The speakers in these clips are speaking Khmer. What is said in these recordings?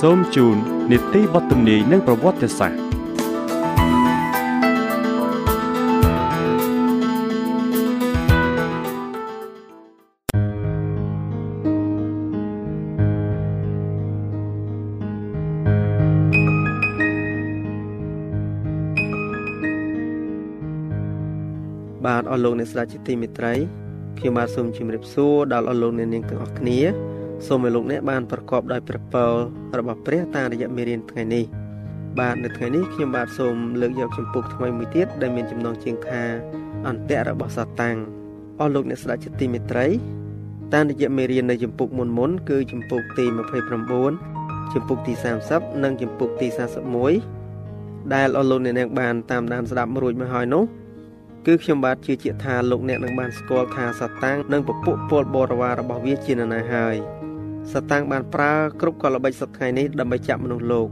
សូមជូននីតិបទទំនាយនិងប្រវត្តិសាស្ត្របាទអស់លោកអ្នកស្ដាប់ជាទីមេត្រីខ្ញុំបាទសូមជម្រាបសួរដល់អស់លោកអ្នកនាងទាំងអស់គ្នា សូមឲ្យលោកអ្នកបានប្រកបដោយព្រះពររបស់ព្រះតាមរយៈមេរៀនថ្ងៃនេះបាទនៅថ្ងៃនេះខ្ញុំបាទសូមលើកយកចម្ពោះថ្មីមួយទៀតដែលមានចំណងជើងថាអន្តៈរបស់សាតាំងអស់លោកអ្នកស្ដាប់ជាទីមេត្រីតាមរយៈមេរៀននៅចម្ពោះមុនមុនគឺចម្ពោះទី29ចម្ពោះទី30និងចម្ពោះទី41ដែលអស់លោកអ្នកនាងបានតាមដានស្ដាប់រួចមកហើយនោះគឺខ្ញុំបាទជឿជាក់ថាលោកអ្នកនឹងបានស្គាល់ថាសាតាំងនិងពពួកពលបរិវាររបស់វាជានរណាហើយ សតាំងបានប្រើគ្រប់កលល្បិចសប្តាហ៍នេះដើម្បីចាប់មនុស្សលោក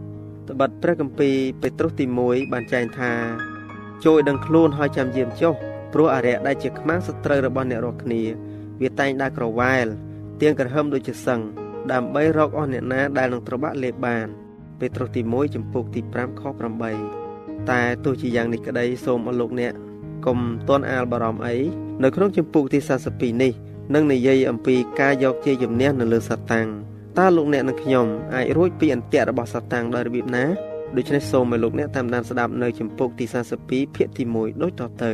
ត្បិតព្រះគម្ពីរពេត្រុសទី1បានចែងថាជួយដឹងខ្លួនហើយចាំយាមចុះព្រោះអរិយដែលជាខ្មាំងសត្រូវរបស់អ្នករាល់គ្នា វាតែងដើរក្រវ៉ែលទៀងក្រហមដូចជាសឹងដើម្បីរកអស់អ្នកណាដែលនឹងត្រូវបាក់លេបបានពេត្រុសទី1ចំពុកទី5ខ8តែទោះជាយ៉ាងនេះក្តីសូមអរលោកអ្នកកុំទន់អាលបារម្ភអីនៅក្នុងចំពុកទី42នេះ និងនិយាយអំពីការយកជាជំនះនៅលើសាតាំងតើលោកអ្នកនិងខ្ញុំអាចរួចពីអន្ទាក់របស់សាតាំងដោយរបៀបណាដូច្នេះសូមឲ្យលោកអ្នកតាមដានស្ដាប់នៅចម្ពោះទី42ភាគទី1ដូចតទៅ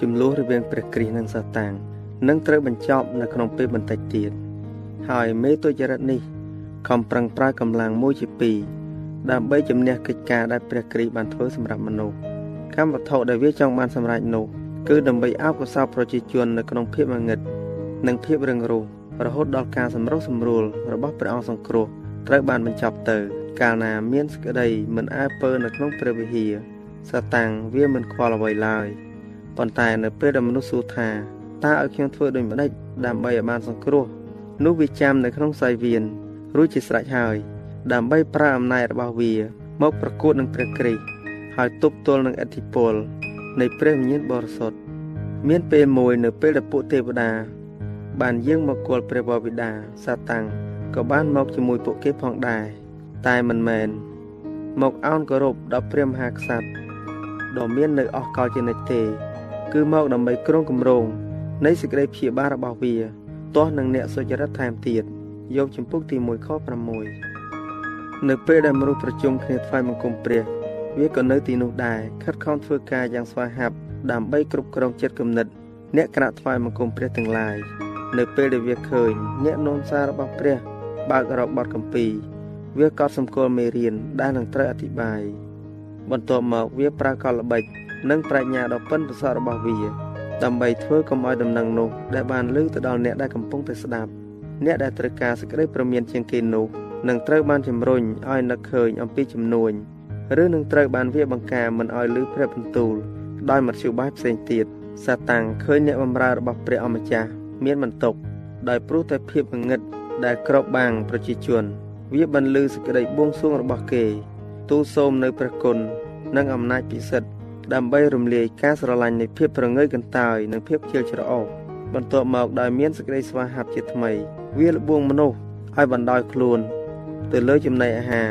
ចំនួនរវាងព្រះគ្រីស្ទនិងសាតាំងនឹងត្រូវបញ្ចប់នៅក្នុងពេលបន្តិចទៀតហើយមេទុច្ចរិតនេះខំប្រឹងប្រើកម្លាំងមួយជាពីរដើម្បីជំនះកិច្ចការដែលព្រះគ្រីស្ទបានធ្វើសម្រាប់មនុស្សកម្មវត្ថុដែលវាចង់បានសម្រេចនោះ គឺដើម្បីអោបកសោប្រជាជននៅក្នុងភាពងងឹតនិងភាពរឹងរូសរហូតដល់ការសម្រុះសម្រួលរបស់ព្រះអង្គសង្គ្រោះត្រូវបានបញ្ចប់ទៅ កាលណាមានសក្តីមិនអើពើនៅក្នុងព្រះវិហារសាតាំងវាមិនខ្វល់អ្វីឡើយប៉ុន្តែនៅពេលដែលមនុស្សសួរថាតើឲ្យខ្ញុំធ្វើដូចម្តេចដើម្បីឲ្យបានសង្គ្រោះនោះវាចាំនៅក្នុងសាយវៀនរួចជាស្រេចហើយ ដើម្បីប្រើអំណាចរបស់វា មកប្រកួតនឹងព្រះគ្រីស្ទហើយទប់ទល់នឹងអធិពល នៃព្រះវិញ្ញាណបរិសុទ្ធមានពេលមួយនៅពេលដែលពួកទេវតា បានយាងមកគល់ព្រះបបិតាសាតាំងក៏បានមកជាមួយពួកគេផងដែរតែមិនមែនមកអោនគោរពដល់ព្រះមហាក្សត្រដ៏មាននៅអស់កលជានិច្ចទេ គឺមកដើម្បីគ្រងគម្រោងនៃសេចក្តីព្យាបាលរបស់វាទាស់នឹងអ្នកសុចរិតថែមទៀតយកចំពុកទី1ខ6នៅពេលដែលមនុស្សប្រជុំគ្នាថ្វាយបង្គំព្រះ វាក៏នៅទីនោះដែរខិតខំធ្វើការយ៉ាងស្វាហាប់ដើម្បីគ្រប់គ្រងចិត្តគំនិត អ្នកក្រាក់ថ្វាយបង្គំព្រះទាំងឡាយនៅពេលដែលវាឃើញ អ្នកនាំសាររបស់ព្រះ បើករកបទកម្ពី វាក៏សម្គាល់មេរៀនដែលនឹងត្រូវអធិប្បាយបន្ទាប់មកវាប្រើកលល្បិចនិងប្រាជ្ញាដ៏ប៉ិនប្រសប់របស់វា ដើម្បីធ្វើកុំឲ្យដំណឹងនោះដែលបានលើទៅដល់អ្នកដែលកំពុងតែស្ដាប់អ្នកដែលត្រូវការសេចក្តីប្រមានជាងគេនោះនឹងត្រូវបានជំរុញឲ្យនឹកឃើញអំពីជំនួញ ឬនឹងត្រូវបានវាបង្ការមិនឲ្យលឺព្រះបន្ទូលដោយមធ្យោបាយផ្សេងទៀតសាតាំងឃើញអ្នកបម្រើរបស់ព្រះអម្ចាស់មានបន្ទុកដោយព្រោះតែភាពងងឹតដែលក្របបាំងប្រជាជន វាបន្លឺសេចក្តីបួងសួងរបស់គេ ទូលសូមនៅព្រះគុណនិងអំណាចពិសិដ្ឋដើម្បីរំលាយការស្រឡាញ់នៃភាពប្រងើយកន្តើយនិងភាពជឿច្រអូសបន្ទាប់មកដោយមានសេចក្តីស្វាហាប់ជាថ្មី វាលបួងមនុស្សឲ្យបណ្ដោយខ្លួន ទៅលើចំណីអាហារ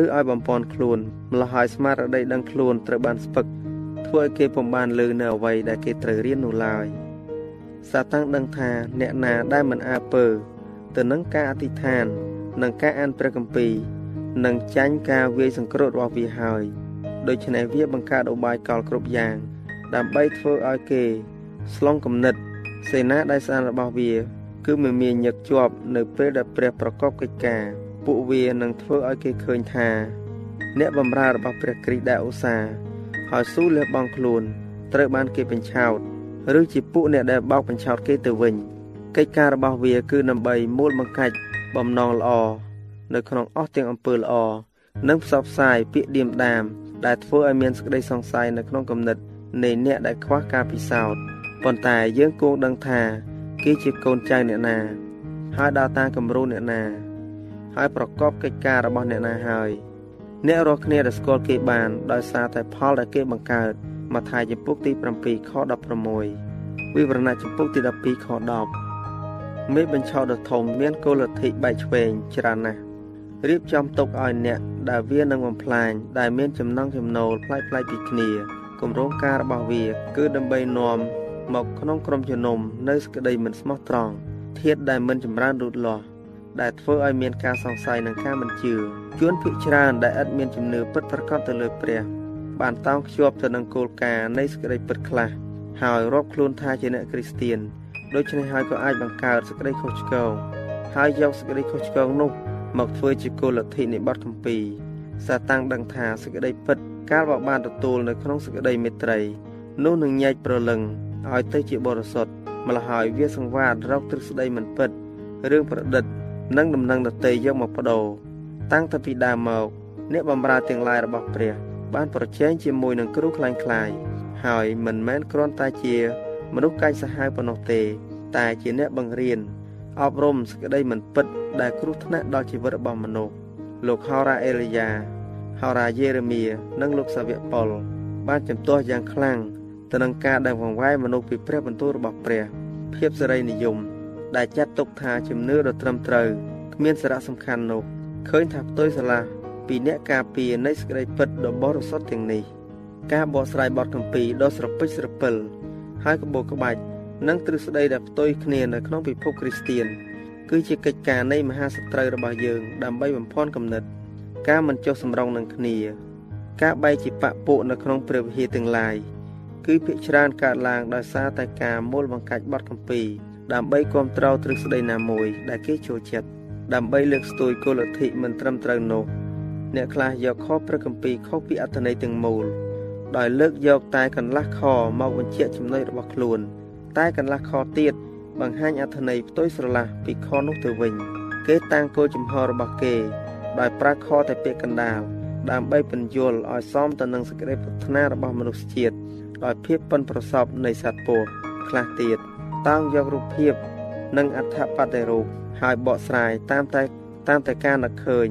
ឬឲ្យបំពន់ខ្លួនម្ល៉េះហើយស្មារតីដឹងខ្លួនត្រូវបានស្ពឹកធ្វើឲ្យគេពុំបានលើនៅអ្វីដែលគេត្រូវរៀននោះឡើយសាតាំងដឹងថាអ្នកណាដែលមិនអើពើទៅនឹងការអធិដ្ឋាន និងការអានព្រះគម្ពីរនិងចាញ់ការវាយសង្គ្រោះរបស់វាហើយដូច្នេះវាបង្កើតឧបាយកលគ្រប់យ៉ាង ដើម្បីធ្វើឲ្យគេស្លងគំនិត សេនាដែលស្អាតរបស់វា គឺមិនមានញឹកជាប់ នៅពេលដែលព្រះប្រកបកិច្ចការ ពួកវានឹងធ្វើឲ្យគេឃើញថា អ្នកបម្រើរបស់ព្រះគ្រីស្ទដែលឧស្សាហ៍ហើយស៊ូលះបង់ខ្លួនត្រូវបានគេបញ្ឆោតឬជាពួកអ្នកដែលបោកបញ្ឆោតគេទៅវិញកិច្ចការរបស់វាគឺដើម្បីមូលបង្កាច់បំណងល្អនៅក្នុងអស់ទាំងអំពើល្អនិងផ្សព្វផ្សាយពាក្យឌៀមដាម ដែលធ្វើឲ្យមានសេចក្តីសង្ស័យនៅក្នុងគំនិតនៃអ្នកដែលខ្វះការពិសោធន៍ប៉ុន្តែយើងគង់ដឹងថា គេជាកូនចៅអ្នកណា ហើយដើរតាមគំរូអ្នកណា ហើយប្រកបកិច្ចការរបស់អ្នកណាហើយអ្នករាល់គ្នាដែលស្គាល់គេបានដោយសារតែផលដែលគេបង្កើតមកថាចំពុកទី7ខ16វិវរណៈចំពុកទី12ខ10មេបញ្ឆោតដ៏ធំមានគោលលទ្ធិបែកឆ្វេងច្រើនណាស់រៀបចំទុកឲ្យអ្នកដែលវានឹងបំផ្លាញដែលមានចំណងចំណូលផ្លាយផ្លាយពីគ្នាគម្រោងការរបស់វា គឺដើម្បីនាំមកក្នុងក្រុមជំនុំនៅសក្តីមិនស្មោះត្រង់ធាតដែលមិនចម្រើនលូតលាស់ ដែលធ្វើឲ្យមានការសង្ស័យនិងការមិនជឿជួនភិកច្រើនដែលឥតមានជំនឿពិតប្រាកដទៅលើព្រះ បានតោងខ្ជាប់ទៅនឹងគោលការណ៍នៃសេចក្តីពិតខ្លះហើយរាប់ខ្លួនថាជាអ្នកគ្រីស្ទៀនដូច្នេះហើយក៏អាចបង្កើតសេចក្តីខុសឆ្គងហើយយកសេចក្តីខុសឆ្គងនោះមកធ្វើជាគោលលទ្ធិនៃបទកម្ពីសាតាំងដឹងថាសេចក្តីពិតកាលបើបានទទួលនៅក្នុងសេចក្តីមេត្រីនោះនឹងញែកប្រលឹងឲ្យទៅជាបរិសុទ្ធម្ល៉េះហើយវាសង្វាតរកទ្រឹស្ដីមិនពិតរឿងប្រឌិត និងដំណឹងដតីយកមកបដូរតាំងតែពីដើមមកអ្នកបម្រើទាំងឡាយរបស់ព្រះ បានប្រជែងជាមួយនឹងគ្រូខ្លាំងខ្លាយហើយមិនមែនគ្រាន់តែជា មនុស្សកាច់សាហាវប៉ុណ្ណោះទេ តែជាអ្នកបង្រៀនអប់រំសេចក្តីមិនពិត ដែលគ្រោះថ្នាក់ដល់ជីវិតរបស់មនុស្សលោកហោរ៉ាអេលីយ៉ាហោរ៉ាយេរេមៀនិងលោកសាវកប៉ុលបានជំទាស់យ៉ាងខ្លាំងទៅនឹងការដែលវង្វេងមនុស្សពីព្រះបន្ទូលរបស់ព្រះ ភាពសេរីនិយម ដែលចាត់ទុកថាជំនឿដ៏ត្រឹមត្រូវគ្មានសារៈសំខាន់នោះឃើញថាផ្ទុយស្រឡះពីអ្នកការពារនៃសេចក្តីពិតដ៏បរិសុទ្ធទាំងនេះការបកស្រាយបទកម្ពីដ៏ស្រពេចស្រពិលហើយក្បូរក្បាច់និងទ្រឹស្ដីដែលផ្ទុយគ្នានៅក្នុងពិភពគ្រីស្ទៀនគឺជាកិច្ចការនៃមហាសត្រូវរបស់យើងដើម្បីបំភាន់គំនិត ការមិនចុះសម្រុងនឹងគ្នា ការបែកជាបពពួកនៅក្នុងព្រះវិហារទាំងឡាយគឺភាកច្រើនកើតឡើងដោយសារតែការមូលបង្កាច់បទកម្ពី ដើម្បីគ្រប់គ្រងទ្រឹស្ដីណាមួយ ដែលគេចូលចិត្តដើម្បីលើកស្ទួយគោលលទ្ធិមិនត្រឹមត្រូវនោះអ្នកខ្លះយកខព្រះគម្ពីរខុសពីអត្ថន័យទាំងមូលដោយលើកយកតែកន្លះខមកបញ្ជាក់ចំណុចរបស់ខ្លួន តែកន្លះខទៀតបង្ហាញអត្ថន័យផ្ទុយស្រឡះពីខនោះទៅវិញ គេតាំងគោលចំហរបស់គេ ដោយប្រើខតែពាក្យកណ្ដាលដើម្បីបញ្យល់ឲ្យសមទៅនឹងសេចក្តីប្រាថ្នារបស់មនុស្សជាតិដោយភាពប៉ិនប្រសពនៃសត្វពស់ខ្លះទៀត តោងយករូបភាព និងអត្ថបទរូបហើយបកស្រាយតាមតែតាមតែការនឹកឃើញ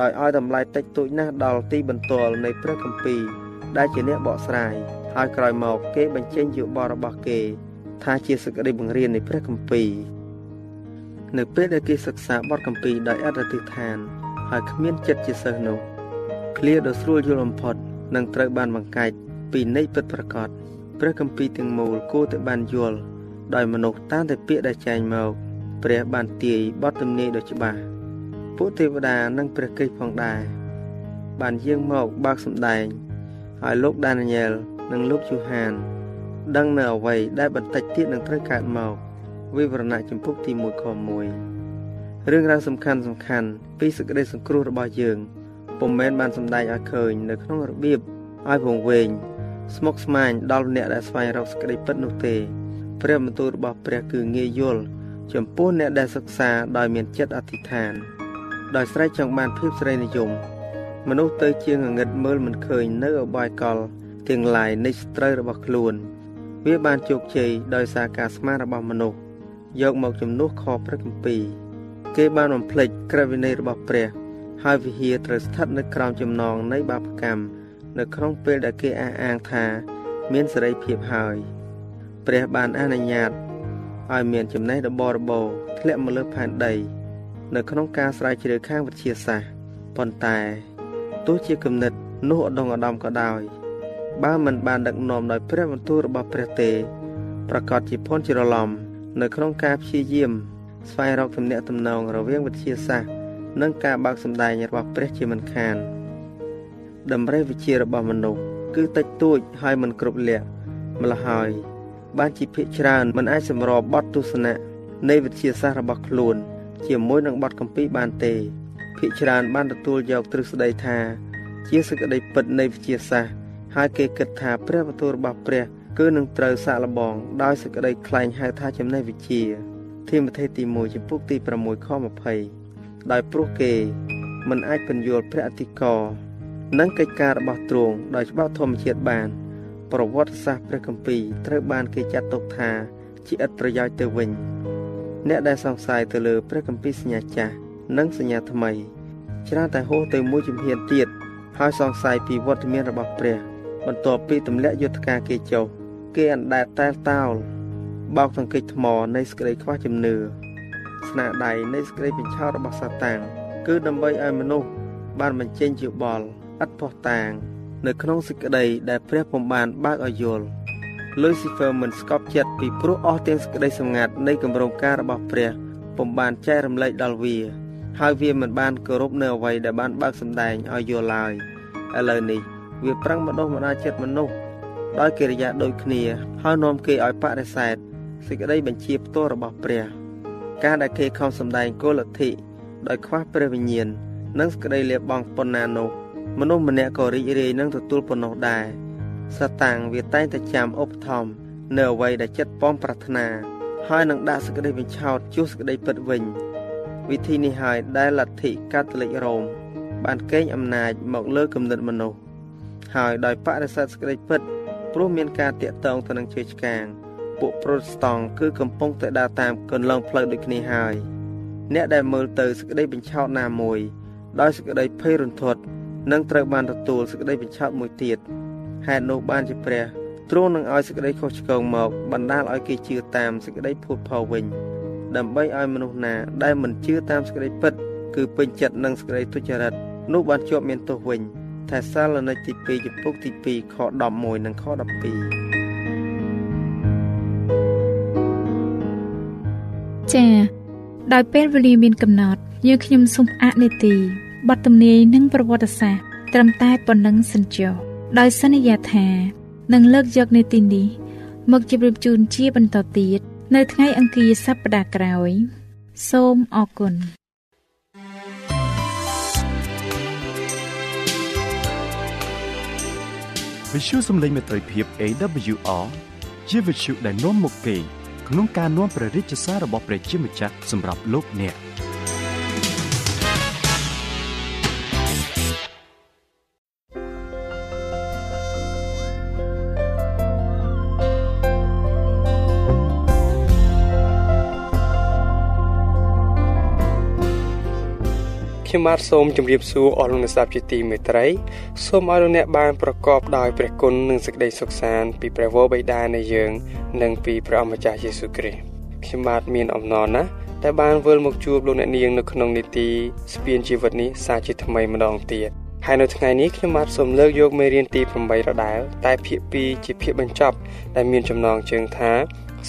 ដោយឲ្យតម្លៃតិចតួចណាស់ដល់ទីបន្ទាល់នៃព្រះគម្ពីរដែលជាអ្នកបកស្រាយហើយក្រោយមកគេបញ្ចេញយោបល់របស់គេ ថាជាសក្តិបង្រៀននៃព្រះគម្ពីរនៅពេលដែលគេសិក្សាបទគម្ពីរដោយអធិដ្ឋាន ហើយគ្មានចិត្តជាសិស្សនោះឃ្លាដ៏ស្រួលយល់បំផុតនឹងត្រូវបានបង្កាច់ពីន័យពិតប្រាកដព្រះគម្ពីរទាំងមូលគួរតែបានយល់ ដោយមនុស្សតាមតែពាក្យដែលចែងមកព្រះបានទាយបទទំនាយដ៏ច្បាស់ពួកទេវតានិងព្រះគ្រីស្ទផងដែរបានយាងមកបើកសម្ដែងហើយលោកដានីយ៉ែលនិងលោកយូហាន ដឹងនៅអ្វីដែលបន្តិចទៀតនឹងត្រូវកើតមកវិវរណៈចំពុកទី1ខ1រឿងរ៉ាវសំខាន់សំខាន់ពីសេចក្តីសង្គ្រោះរបស់យើងពុំមែនបានសម្ដែងឲ្យឃើញនៅក្នុងរបៀបឲ្យវង្វេងស្មុគស្មាញដល់អ្នកដែលស្វែងរកសេចក្តីពិតនោះទេ ព្រះបន្ទូលរបស់ព្រះគឺងាយយល់ចំពោះអ្នកដែលសិក្សាដោយមានចិត្តអធិដ្ឋាន ដោយស្រែកចង់បានភាពសេរីនិយមមនុស្សទៅជាងងឹតមើលមិនឃើញនៅអបាយកលទាំងឡាយនៃស្ត្រូវរបស់ខ្លួន វាបានជោគជ័យដោយសារការស្មានរបស់មនុស្សយកមកជំនួសខព្រះគម្ពីរគេបានបំភ្លេចក្រឹតវិន័យរបស់ព្រះ ហើយវិហារត្រូវស្ថិតនៅក្រោមចំណងនៃបាបកម្មនៅក្នុងពេលដែលគេអះអាងថា មានសេរីភាពហើយ ព្រះបានអនុញ្ញាតឲ្យមានចំណេះរបររបរធ្លាក់មកលើផែនដី នៅក្នុងការស្រាវជ្រាវខាងវិទ្យាសាស្ត្រប៉ុន្តែទោះជាគំនិតនោះឧត្តមឧត្តមក៏ដោយ បើមិនបានដឹកនាំដោយព្រះបន្ទូលរបស់ព្រះទេប្រកាសជាភ័ន្តច្រឡំនៅក្នុងការព្យាយាម ស្វែងរកទំនាក់ទំនងរវាងវិទ្យាសាស្ត្រនិងការបើកសម្ដែងរបស់ព្រះជាមិនខានតម្រេះវិជារបស់មនុស្សគឺតិចតួចហើយមិនគ្រប់លក្ខម្ល៉េះហើយ បានជាភិកច្រើនមិនអាចសម្របបទទស្សនៈនៃវិទ្យាសាស្ត្ររបស់ខ្លួន ជាមួយនឹងបទកម្ពីបានទេភិកច្រើនបានទទួលយកទ្រឹស្ដីថា ជាសេចក្តីពិតនៃវិទ្យាសាស្ត្រហើយគេគិតថាព្រះបន្ទូលរបស់ព្រះ គឺនឹងត្រូវសាកល្បង ដោយសេចក្តីខ្លែងហៅថាចំណេះវិជ្ជាធីម៉ូថេទី1ចំពុកទី6ខ20ដោយព្រោះគេមិនអាចពន្យល់ព្រះអធិការនិងកិច្ចការរបស់ទ្រង់ដោយច្បាប់ធម្មជាតិបាន ប្រវត្តិសាស្ត្រព្រះគម្ពីរត្រូវបានគេចាត់ទុកថាជាឥតប្រយោជន៍ទៅវិញ អ្នកដែលសង្ស័យទៅលើព្រះគម្ពីរសញ្ញាចាស់និងសញ្ញាថ្មីច្រើនតែហួសទៅមួយជំហានទៀតហើយសង្ស័យពីវត្តមានរបស់ព្រះ បន្ទាប់ពីទម្លាក់យុទ្ធការគេចុះគេអណ្ដែតតែលតោលបោកទង្គិចថ្មនៃសេចក្តីខ្វះជំនឿស្នាដៃនៃសេចក្តីបញ្ឆោតរបស់សាតាំងគឺដើម្បីឲ្យមនុស្សបានបញ្ចេញជាបល់ឥតផុសតាង នៅក្នុងសេចក្តីដែលព្រះពុំបានបើកឲ្យយល់លុយស៊ីហ្វឺមិនស្កប់ចិត្តពីព្រោះអស់ទាំងសេចក្តីសម្ងាត់នៃគម្រោងការរបស់ព្រះពុំបានចែករំលែកដល់វា ហើយវាមិនបានគោរពនៅអ្វីដែលបានបើកសម្ដែងឲ្យយល់ឡើយឥឡូវនេះវាប្រឹងម្ដុះម្ដាលចិត្តមនុស្សដោយកិរិយាដូចគ្នាហើយនាំគេឲ្យបដិសេធសេចក្តីបញ្ជាផ្ទាល់របស់ព្រះ ការដែលគេខំសម្ដែងគោលលទ្ធិដោយខ្វះព្រះវិញ្ញាណនិងសេចក្តីលះបង់ប៉ុណ្ណានោះ មនុស្សម្នាក់ក៏រីករាយនឹងទទួលប៉ុណ្ណោះដែរសតាំងវាតែងតែចាំឧបត្ថម្ភនៅអ្វីដែលចិត្តប៉ងប្រាថ្នាហើយនឹងដាក់សេចក្តីបញ្ឆោតជួសសេចក្តីពិតវិញវិធីនេះហើយដែលលទ្ធិកាតូលិករ៉ូមបានកេងអំណាចមកលើគំនិតមនុស្សហើយដោយបដិសេធសេចក្តីពិតព្រោះមានការតាក់ទងទៅនឹងជឿឆ្កាងពួកប្រូតស្តង់គឺកំពុងតែដើរតាមកន្លងផ្លូវដូចគ្នាហើយអ្នកដែលមើលទៅសេចក្តីបញ្ឆោតណាមួយដោយសេចក្តីភ័យរន្ធត់ នឹងត្រូវបានទទួលសេចក្តីបញ្ឆោតមួយទៀតហេតុនោះបានជាព្រះទ្រង់នឹងឲ្យសេចក្តីខុសឆ្គងមកបណ្ដាលឲ្យគេជឿតាមសេចក្តីភូតផលវិញដើម្បីឲ្យមនុស្សណាដែលមិនជឿតាមសេចក្តីពិត គឺពេញចិត្តនឹងសេចក្តីទុច្ចរិតនោះបានជាប់មានទោសវិញថាសាលនិកទី2ចំពុកទី2ខ11និងខ12ចា៎ដោយពេលវេលាមានកំណត់យើងខ្ញុំសូមអនុទី បទទំនាយនិងប្រវត្តិសាស្ត្រត្រឹមតែប៉ុណ្ណឹងសិនចុះដោយសន្យាថានឹងលើកយកនីតិនេះមកជម្រាបជូនជាបន្តទៀតនៅថ្ងៃអង្គារសប្តាហ៍ក្រោយ សូមអរគុណវិទ្យុសំឡេងមេត្រីភាព AWR ជាវិទ្យុដែលនាំមុខគេក្នុងការនាំព្រះរាជសាររបស់ព្រះជាម្ចាស់សម្រាប់លោកអ្នក ខ្ញុំបាទសូមជម្រាបសួរអស់លោកអ្នកស្ដាប់ជាទីមេត្រីសូមឲ្យលោកអ្នកបានប្រកបដោយព្រះគុណនិងសេចក្តីសុខសាន្តពីព្រះវរបិតានៃយើង និងពីព្រះអម្ចាស់យេស៊ូវគ្រីស្ទខ្ញុំបាទមានអំណរណាស់ដែលបានវិលមកជួបលោកអ្នកនាងនៅក្នុងនីតិស្ពានជីវិតនេះសាជាថ្មីម្ដងទៀតហើយនៅថ្ងៃនេះខ្ញុំបាទសូមលើកយកមេរៀនទី8ដដែលតែភាគ2ជាភាគបញ្ចប់ដែលមានចំណងជើងថា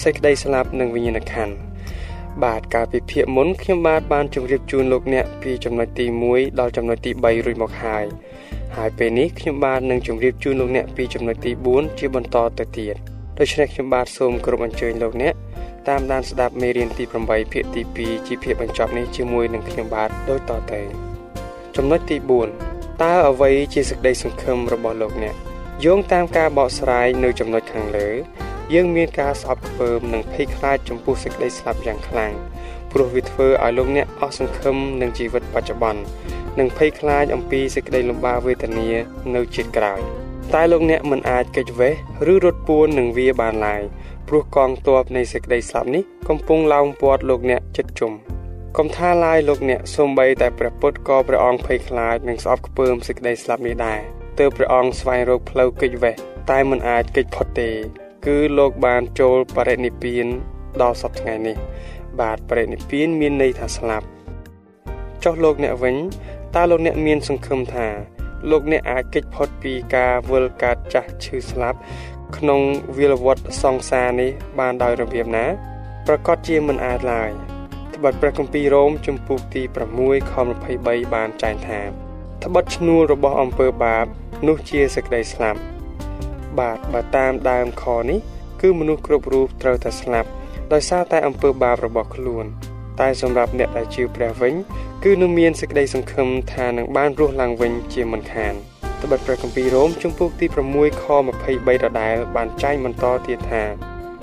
សេចក្តីស្លាប់និងវិញ្ញាណក្ខន្ធ បាទកាលពីភាគមុនខ្ញុំបាទបានជម្រាបជូនលោកអ្នកពីចំណុចទី1ដល់ចំណុចទី3រួចមកហើយហើយពេលនេះខ្ញុំបាទនឹងជម្រាបជូនលោកអ្នកពីចំណុចទី4ជាបន្តទៅទៀតដូច្នេះខ្ញុំបាទសូមគោរពអញ្ជើញលោកអ្នកតាមដានស្ដាប់មេរៀនទី8ភាគទី2ជាភាគបញ្ចប់នេះជាមួយនឹងខ្ញុំបាទដូចតទៅចំណុចទី4តើអ្វីជាសេចក្តីសង្ឃឹមរបស់លោកអ្នកយោងតាមការបកស្រាយនៅចំណុចខាងលើ យើងមានការស្អប់ខ្ពើមនិងភ័យខ្លាចចំពោះសេចក្តីស្លាប់យ៉ាងខ្លាំងព្រោះវាធ្វើឲ្យលោកអ្នកអស់សង្ឃឹមនឹងជីវិតបច្ចុប្បន្ននិងភ័យខ្លាចអំពីសេចក្តីលំបាកវេទនានៅជាតិក្រោយតែលោកអ្នកមិនអាចគេចវេះឬរត់ពួននឹងវាបានឡើយព្រោះកងទ័ពនៃសេចក្តីស្លាប់នេះកំពុងឡោមព័ទ្ធលោកអ្នកចិត្តជុំកុំថាឡាយលោកអ្នកសូម្បីតែព្រះពុទ្ធក៏ព្រះអង្គភ័យខ្លាចនិងស្អប់ខ្ពើមសេចក្តីស្លាប់នេះដែរទើបព្រះអង្គស្វែងរកផ្លូវគេចវេះតែមិនអាចគេចផុតទេ គឺលោកបានចូលបរិនិព្វានដល់សពថ្ងៃនេះ បាទបរិនិព្វានមានន័យថាស្លាប់ចុះលោកអ្នកវិញតើលោកអ្នកមានសង្ឃឹមថា លោកអ្នកអាចគេចផុតពីការវិលកាត់ចាស់ឈឺស្លាប់ ក្នុងវាលវត្តសង្សារនេះបានដោយរបៀបណាប្រកាសជាមិនអាចឡើយត្បិតព្រះគម្ពីររ៉ូមជំពូកទី6ខ23បានចែងថាត្បិតឈ្នួលរបស់អំពើបាបនោះជាសេចក្តីស្លាប់ បាទបើតាមដើមខនេះគឺមនុស្សគ្រប់រូបត្រូវតែស្លាប់ដោយសារតែអំពើបាបរបស់ខ្លួន តែសម្រាប់អ្នកដែលជឿព្រះវិញ គឺនឹងមានសេចក្តីសង្ឃឹមថានឹងបានរស់ឡើងវិញជាមិនខានត្បិតព្រះគម្ពីររ៉ូមជំពូកទី6ខ23ដដែលបានចែងបន្តទៀតថា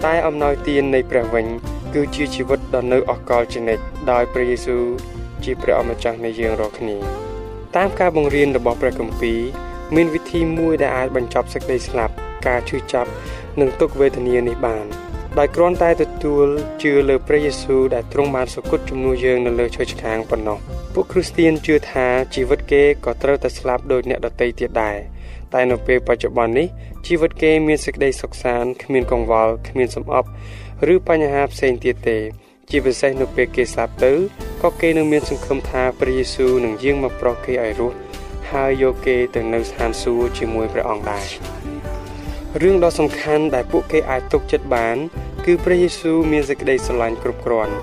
តែអំណោយទាននៃព្រះវិញ គឺជាជីវិតដ៏នៅអកលជានិច្ចដោយព្រះយេស៊ូវជាព្រះអម្ចាស់នៃយើងរាល់គ្នាតាមការបង្រៀនរបស់ព្រះគម្ពីរ មានវិធីមួយដែលអាចបញ្ចប់សេចក្តីស្លាប់ការឈឺចាប់និងទុក្ខវេទនានេះបានដោយគ្រាន់តែទទួលជឿលើព្រះយេស៊ូវដែលទ្រង់បានសគត់ជំនួសយើងនៅលើឈើឆ្កាងប៉ុណ្ណោះពួកគ្រីស្ទានជឿថាជីវិតគេក៏ត្រូវតែស្លាប់ដូចអ្នកដទៃទៀតដែរតែនៅពេលបច្ចុប្បន្ននេះជីវិតគេមានសេចក្តីសុខសាន្តគ្មានកង្វល់គ្មានសំអប់ឬបញ្ហាផ្សេងទៀតទេ ជាពិសេសនៅពេលគេស្លាប់ទៅក៏គេនឹងមានសង្ឃឹមថាព្រះយេស៊ូវនឹងយាងមកប្រោសគេឲ្យរស់ ហើយយកគេទៅនៅស្ថានសួគ៌ជាមួយព្រះអង្គដែររឿងដ៏សំខាន់ដែលពួកគេអាចទុកចិត្តបាន គឺព្រះយេស៊ូវមានសេចក្តីស្រឡាញ់គ្រប់គ្រាន់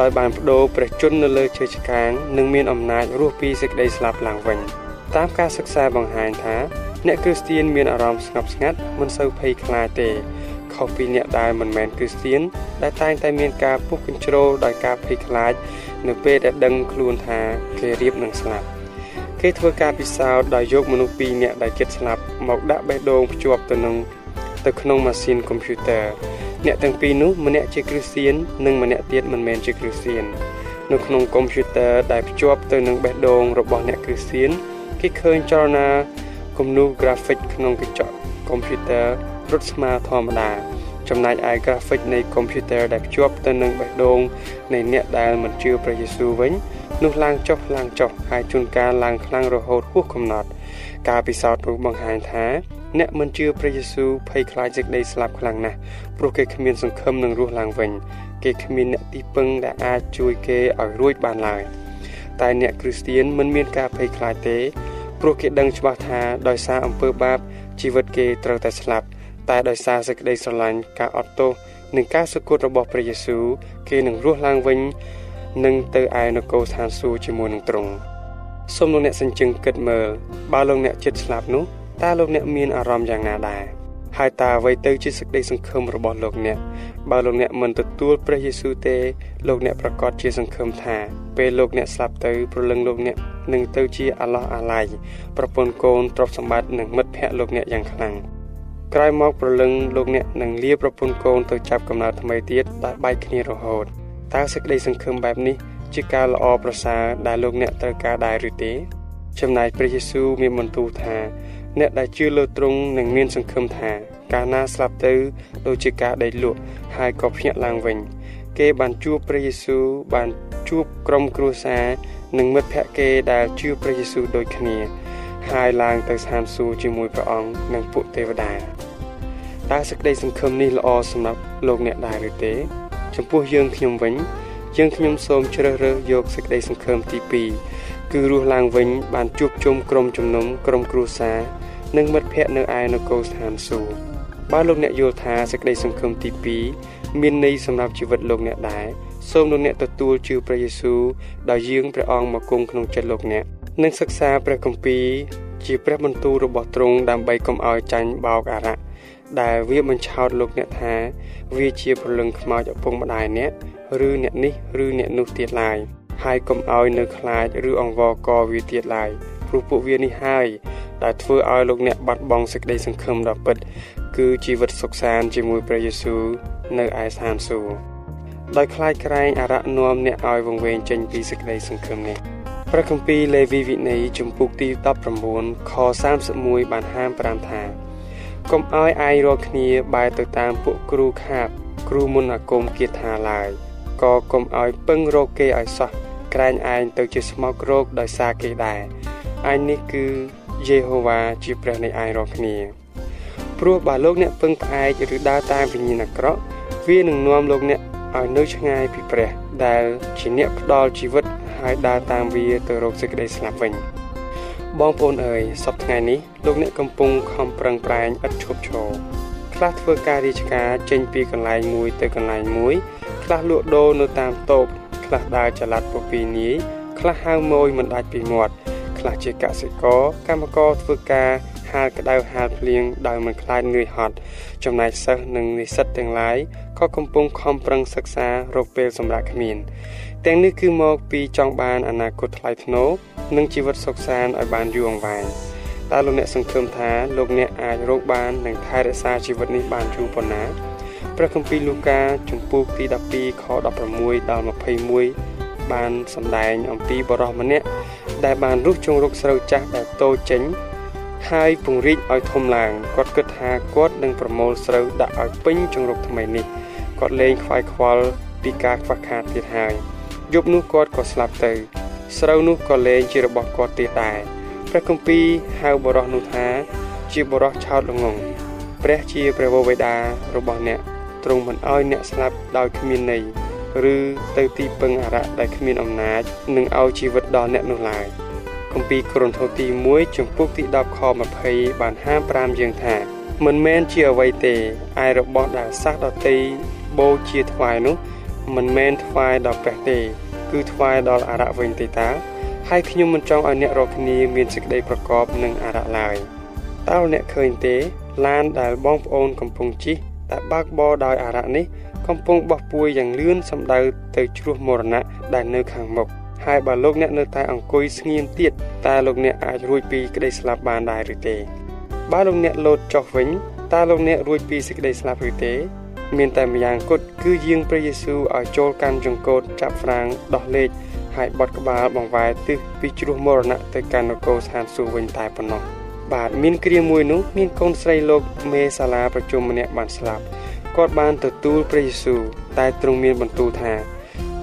ដោយបានបដូរព្រះជន្មនៅលើឈើឆ្កាងនិងមានអំណាចរស់ពីសេចក្តីស្លាប់ឡើងវិញតាមការសិក្សាបង្ហាញថា អ្នកគ្រីស្ទានមានអារម្មណ៍ស្ងប់ស្ងាត់មិនសូវភ័យខ្លាចទេខុសពីអ្នកដែលមិនមែនគ្រីស្ទានដែលតែងតែមានការពុះកញ្ជ្រោលដោយការភ័យខ្លាច នៅពេលដែលដឹងខ្លួនថាគេរៀបនឹងស្លាប់ គេធ្វើការពិសោធន៍ដោយយកមនុស្សពីរនាក់ដែលជិតស្លាប់មកដាក់បេះដូងភ្ជាប់ទៅនឹងទៅក្នុងម៉ាស៊ីនកុំព្យូទ័រអ្នកទាំងពីរនោះម្នាក់ជាគ្រីស្ទៀននិងម្នាក់ទៀតមិនមែនជាគ្រីស្ទៀននៅក្នុងកុំព្យូទ័រដែលភ្ជាប់ទៅនឹងបេះដូងរបស់អ្នកគ្រីស្ទៀនគេឃើញចលនាគំនូស graphic ក្នុងកញ្ចក់កុំព្យូទ័ររត់ស្មើធម្មតាចំណែកឯ graphic នៃកុំព្យូទ័រដែលភ្ជាប់ទៅនឹងបេះដូងនៃអ្នកដែលមិនជឿព្រះយេស៊ូវវិញ នោះឡើងចុះឡើងចុះហើយជួនកាលឡើងខ្លាំងរហូតហួសកំណត់ ការពិសោធន៍នោះបង្ហាញថាអ្នកមិនជឿព្រះយេស៊ូវភ័យខ្លាចសេចក្តីស្លាប់ខ្លាំងណាស់ព្រោះគេគ្មានសង្ឃឹមនឹងរស់ឡើងវិញគេគ្មានអ្នកទីពឹងដែលអាចជួយគេឲ្យរួចបានឡើយតែអ្នកគ្រីស្ទៀនមិនមានការភ័យខ្លាចទេព្រោះគេដឹងច្បាស់ថាដោយសារអំពើបាបជីវិតគេត្រូវតែស្លាប់តែដោយសារសេចក្តីស្រឡាញ់ការអត់ទោសនិងការសគត់របស់ព្រះយេស៊ូវគេនឹងរស់ឡើងវិញ និងទៅឯនគរឋានសួគ៌ជាមួយនឹងទ្រង់សូមលោកអ្នកសញ្ជឹងគិតមើលបើលោកអ្នកចិត្តស្លាប់នោះតើលោកអ្នកមានអារម្មណ៍យ៉ាងណាដែរហើយតើអ្វីទៅជាសេចក្តីសង្ឃឹមរបស់លោកអ្នកបើលោកអ្នកមិនទទួលព្រះយេស៊ូវទេលោកអ្នកប្រកាសជាសង្ឃឹមថាពេលលោកអ្នកស្លាប់ទៅព្រលឹងលោកអ្នកនឹងទៅជាអាឡោះអាឡៃប្រពន្ធកូនទ្រព្យសម្បត្តិនិងមិត្តភ័ក្តិលោកអ្នកយ៉ាងខ្លាំងក្រោយមកប្រលឹងលោកអ្នកនឹងលាប្រពន្ធកូនទៅចាប់កំណើតថ្មីទៀតដែលបែកគ្នារហូត តើសេចក្តីសង្ឃឹមបែបនេះជាការល្អប្រសើរដែលលោកអ្នកត្រូវការដែរឬទេចំណែកព្រះយេស៊ូវមានបន្ទូលថាអ្នកដែលជឿលើទ្រង់នឹងមានសង្ឃឹមថាកាលណាស្លាប់ទៅដូចជាការដេកលក់ហើយក៏ភ្ញាក់ឡើងវិញ គេបានជួបព្រះយេស៊ូវបានជួបក្រុមគ្រួសារនិងមិត្តភ័ក្តិគេដែលជឿព្រះយេស៊ូវដូចគ្នាហើយឡើងទៅស្ថានសួគ៌ជាមួយព្រះអង្គនិងពួកទេវតាតើសេចក្តីសង្ឃឹមនេះល្អសម្រាប់លោកអ្នកដែរឬទេ ចំពោះយើងខ្ញុំវិញ យើងខ្ញុំសូមជ្រើសរើសយកសេចក្តីសង្ឃឹមទី2គឺរស់ឡើងវិញ បានជួបជុំក្រុមជំនុំក្រុមគ្រួសារនិងមិត្តភ័ក្តិនៅឯនគរស្ថានសួគ៌បើលោកអ្នកយល់ថាសេចក្តីសង្ឃឹមទី2មានន័យសម្រាប់ជីវិតលោកអ្នកដែរសូមលោកអ្នកទទួលជឿព្រះយេស៊ូវដោយយាងព្រះអង្គមកគង់ក្នុងចិត្តលោកអ្នកនិងសិក្សាព្រះគម្ពីរជាព្រះបន្ទូលរបស់ទ្រង់ដើម្បីកុំឲ្យចាញ់បោកអារក្ស ដែលវាបញ្ឆោតលោកអ្នកថាវាជាព្រលឹងខ្មោចឪពុកម្ដាយអ្នកឬអ្នកនេះឬអ្នកនោះទៀតឡើយហើយកុំឲ្យនៅខ្លាចឬអង្វរកវាទៀតឡើយព្រោះពួកវានេះហើយដែលធ្វើឲ្យលោកអ្នកបាត់បង់សេចក្តីសង្ឃឹមដ៏ពិត គឺជីវិតសុខសាន្តជាមួយព្រះយេស៊ូវនៅឯស្ថានសួគ៌ដោយខ្លាចក្រែងអារក្សនាំអ្នកឲ្យវង្វេងចេញពីសេចក្តីសង្ឃឹមនេះព្រះគម្ពីរលេវីវិន័យជំពូកទី19ខ31បានហាម5ថា កុំឲ្យឯងរាល់គ្នាបែរទៅតាមពួកគ្រូខាបគ្រូមុនអាគមគាថាឡើយក៏កុំឲ្យពឹងរកគេឲ្យសោះក្រែងឯងទៅជាស្មោករោគដោយសារគេដែរឯងនេះគឺយេហូវ៉ាជាព្រះនៃឯងរាល់គ្នាព្រោះបើលោកអ្នកពឹងផ្អែកឬដើរតាមវិញ្ញាណអាក្រក់វានឹងនាំលោកអ្នកឲ្យនៅឆ្ងាយពីព្រះ ដែលជាអ្នកផ្ដល់ជីវិតហើយដើរតាមវាទៅរកសេចក្តីស្លាប់វិញ បងប្អូនអើយសប្តាហ៍នេះលោកអ្នកកំពុងខំប្រឹងប្រែងឥតឈប់ឈរខ្លះធ្វើការរាជការចេញពីកន្លែងមួយទៅកន្លែងមួយ ខ្លះលក់ដូរនៅតាមតូបខខ្លះដើរចល័តពពីនាយខ្លះហៅម៉ួយមិនដាច់ពីមាត់ខ្លះជាកសិករកម្មករធ្វើការហាលក្តៅហាលភ្លៀងដោយមិនខ្លាចនឿយហត់ចំណែកសិស្សនិងនិស្សិតទាំងឡាយក៏កំពុងខំប្រឹងសិក្សារកពេលសម្រាប់គ្មាន ទាំងនេះគឺមកពីចង់បានអនាគតថ្លៃថ្នូរនិងជីវិតសុខសាន្តឲ្យបានយូរអង្វែងតើលោកអ្នកសង្ឃឹមថាលោកអ្នកអាចរកបាននិងថែរក្សាជីវិតនេះបានយូរប៉ុណ្ណាព្រះគម្ពីរលូកាជំពូកទី12ខ16ដល់21បានសម្ដែងអំពីបរិសម្នាក់ដែលបានរុះជង្រុកស្រូវចាស់ដែលតូចចេញហើយពង្រីកឲ្យធំឡើងគាត់គិតថាគាត់នឹងប្រមូលស្រូវដាក់ឲ្យពេញជង្រុកថ្មីនេះគាត់លែងខ្វាយខ្វល់ពីការខ្វះខាតទៀតហើយ យប់នោះគាត់ក៏ស្លាប់ទៅ ស្រូវនោះក៏លែងជារបស់គាត់ទៀតដែរព្រះគម្ពីរហៅបរោះនោះថា ជាបរោះឆោតល្ងងព្រះជាព្រះវរបិតារបស់អ្នកទ្រង់មិនអោយអ្នកស្លាប់ដោយគ្មានន័យឬទៅទីពឹងអារៈដែលគ្មានអំណាចនឹងឲ្យជីវិតដល់អ្នកនោះឡើយគម្ពីរកូរិនថូសទី1ចំពុកទី10ខ20បានហាម5យើងថាមិនមែនជាអ្វីទេឯរបស់ដែលសះដតីបូជាថ្វាយនោះ មិនមែនថ្វាយដល់ព្រះទេ គឺថ្វាយដល់អារៈវិញទេតាហើយខ្ញុំមិនចង់ឲ្យអ្នករាល់គ្នាមានសេចក្តីប្រកបនឹងអារៈឡើយតើអ្នកឃើញទេឡានដែលបងប្អូនកំពុងជិះតែបើកបរដោយអារៈនេះកំពុងបោះពួយយ៉ាងលឿនសម្ដៅទៅជ្រោះមរណៈដែលនៅខាងមុខហើយបើលោកអ្នកនៅតែអង្គុយស្ងៀមទៀតតើលោកអ្នកអាចរួចពីក្តីស្លាប់បានដែរឬទេបើលោកអ្នកលោតចុះវិញតើលោកអ្នករួចពីសេចក្តីស្លាប់ឬទេ មានតែម្យ៉ាងគត់គឺយាងព្រះយេស៊ូវឲ្យចូលកាន់ចង្កូតចាប់ហ្វ្រាំងដោះលេខហើយបត់ក្បាលបង្វែរទិសពីជ្រោះមរណៈទៅកាន់នគរស្ថានសួគ៌វិញតែប៉ុណ្ណោះបាទមានគ្រាមួយនោះមានកូនស្រីលោកមេសាឡាប្រជុំម្នាក់បានស្លាប់គាត់បានទទួលព្រះយេស៊ូវតែទ្រង់មានបន្ទូលថា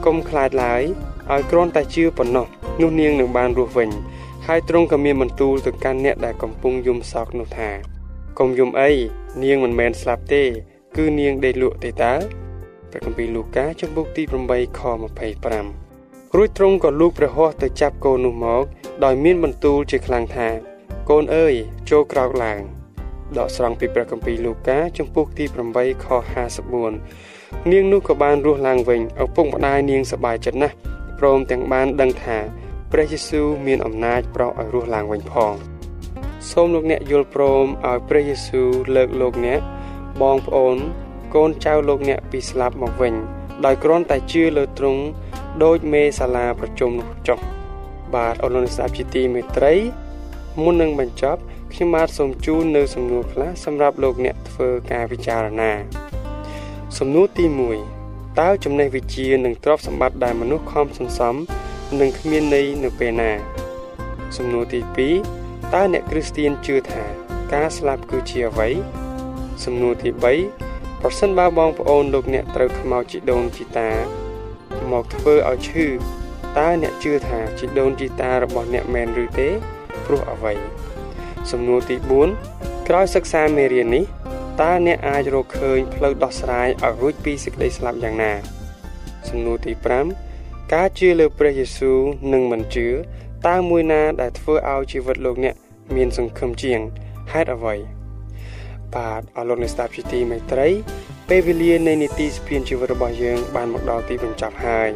កុំខ្លាចឡើយឲ្យគ្រាន់តែជឿប៉ុណ្ណោះនោះនាងនឹងបានរស់វិញហើយទ្រង់ក៏មានបន្ទូលទៅកាន់អ្នកដែលកំពុងយំសោកនោះថាកុំយំអីនាងមិនមែនស្លាប់ទេ គឺនាងដេកលក់ទេតើព្រះគម្ពីរលូកាចំពុកទី8ខ25រួចទ្រង់ក៏លូកព្រះហស្ថទៅចាប់កូននោះមក ដោយមានបន្ទូលជាខ្លាំងថាកូនអើយចូលក្រោកឡើងដកស្រង់ពីព្រះគម្ពីរលូកាចំពុកទី8ខ54នាងនោះក៏បានរស់ឡើងវិញឪពុកម្ដាយនាងសប្បាយចិត្តណាស់ព្រមទាំងបានដឹងថាព្រះយេស៊ូវមានអំណាចប្រោសឲ្យរស់ឡើងវិញផងសូមលោកអ្នកយល់ព្រមឲ្យព្រះយេស៊ូវលើកលោកអ្នក បងប្អូនកូនចៅលោកអ្នកពីស្លាប់មកវិញ ដោយគ្រាន់តែជឿលើទ្រង់ដោយមេសាលាប្រជុំនោះចុះបាទអរលោកស្ដាប់ជាទីមេត្រី មុននឹងបញ្ចប់ខ្ញុំបាទសូមជូននៅសំណួរខ្លះសម្រាប់លោកអ្នកធ្វើការពិចារណាសំណួរទី1តើចំណេះវិជ្ជានិងទ្រព្យសម្បត្តិដែលមនុស្សខំសន្សំនឹងគ្មានន័យនៅពេលណា សំណួរទី2តើអ្នកគ្រីស្ទានជឿថា ការស្លាប់គឺជាអ្វី សំណួរទី3ប្រសិនបើបងប្អូនលោកអ្នកត្រូវខ្មោចជីដូនជីតា មកធ្វើឲ្យឈឺតើអ្នកជឿថាជីដូនជីតារបស់អ្នកមែនឬទេព្រោះអ្វីសំណួរទី4ក្រោយសិក្សាមេរៀននេះតើអ្នកអាចរកឃើញផ្លូវដោះស្រាយឲ្យរួចពីសេចក្តីស្លាប់យ៉ាងណា សំណួរទី5ការជឿលើព្រះយេស៊ូវនិងមិនជឿតើមួយណាដែលធ្វើឲ្យជីវិតលោកអ្នកមានសង្ឃឹមជាងហេតុអ្វី បាទអរលោកអ្នកស្ដាប់ជាទីមេត្រី ពេលវេលានៃនីតិស្ពានជីវិតរបស់យើង បានមកដល់ទីបញ្ចប់ហើយ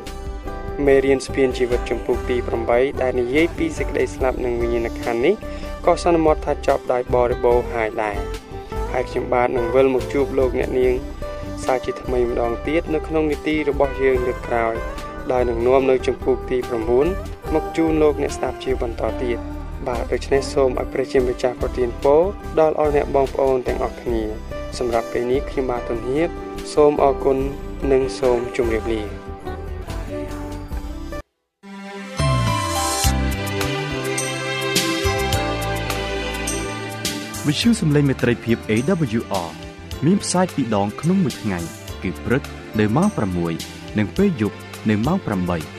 មេរៀនស្ពានជីវិតចំពុកទី8ដែលនិយាយពីសេចក្តីស្លាប់និងវិញ្ញាណក្ខន្ធនេះក៏សន្មតថាចប់ដោយបរិបូរហើយដែរហើយខ្ញុំបាទនឹងវិលមកជួបលោកអ្នកនាងសាជាថ្មីម្ដងទៀតនៅក្នុងនីតិរបស់យើងលើកក្រោយដោយនឹងនាំនៅចំពោះទី9មកជូនលោកអ្នកស្ដាប់ជាបន្តទៀត បាទដូច្នេះសូមឲ្យព្រះជាម្ចាស់ប្រទានពរដល់អស់អ្នកបងប្អូនទាំងអស់គ្នា សម្រាប់ពេលនេះខ្ញុំបាទទំហៀបសូមអរគុណនិងសូមជម្រាបលាវិទ្យុសំឡេងមេត្រីភាព AWR មានផ្សាយពីរដងក្នុងមួយថ្ងៃ គឺព្រឹកនៅម៉ោង6និងពេលយប់នៅម៉ោង8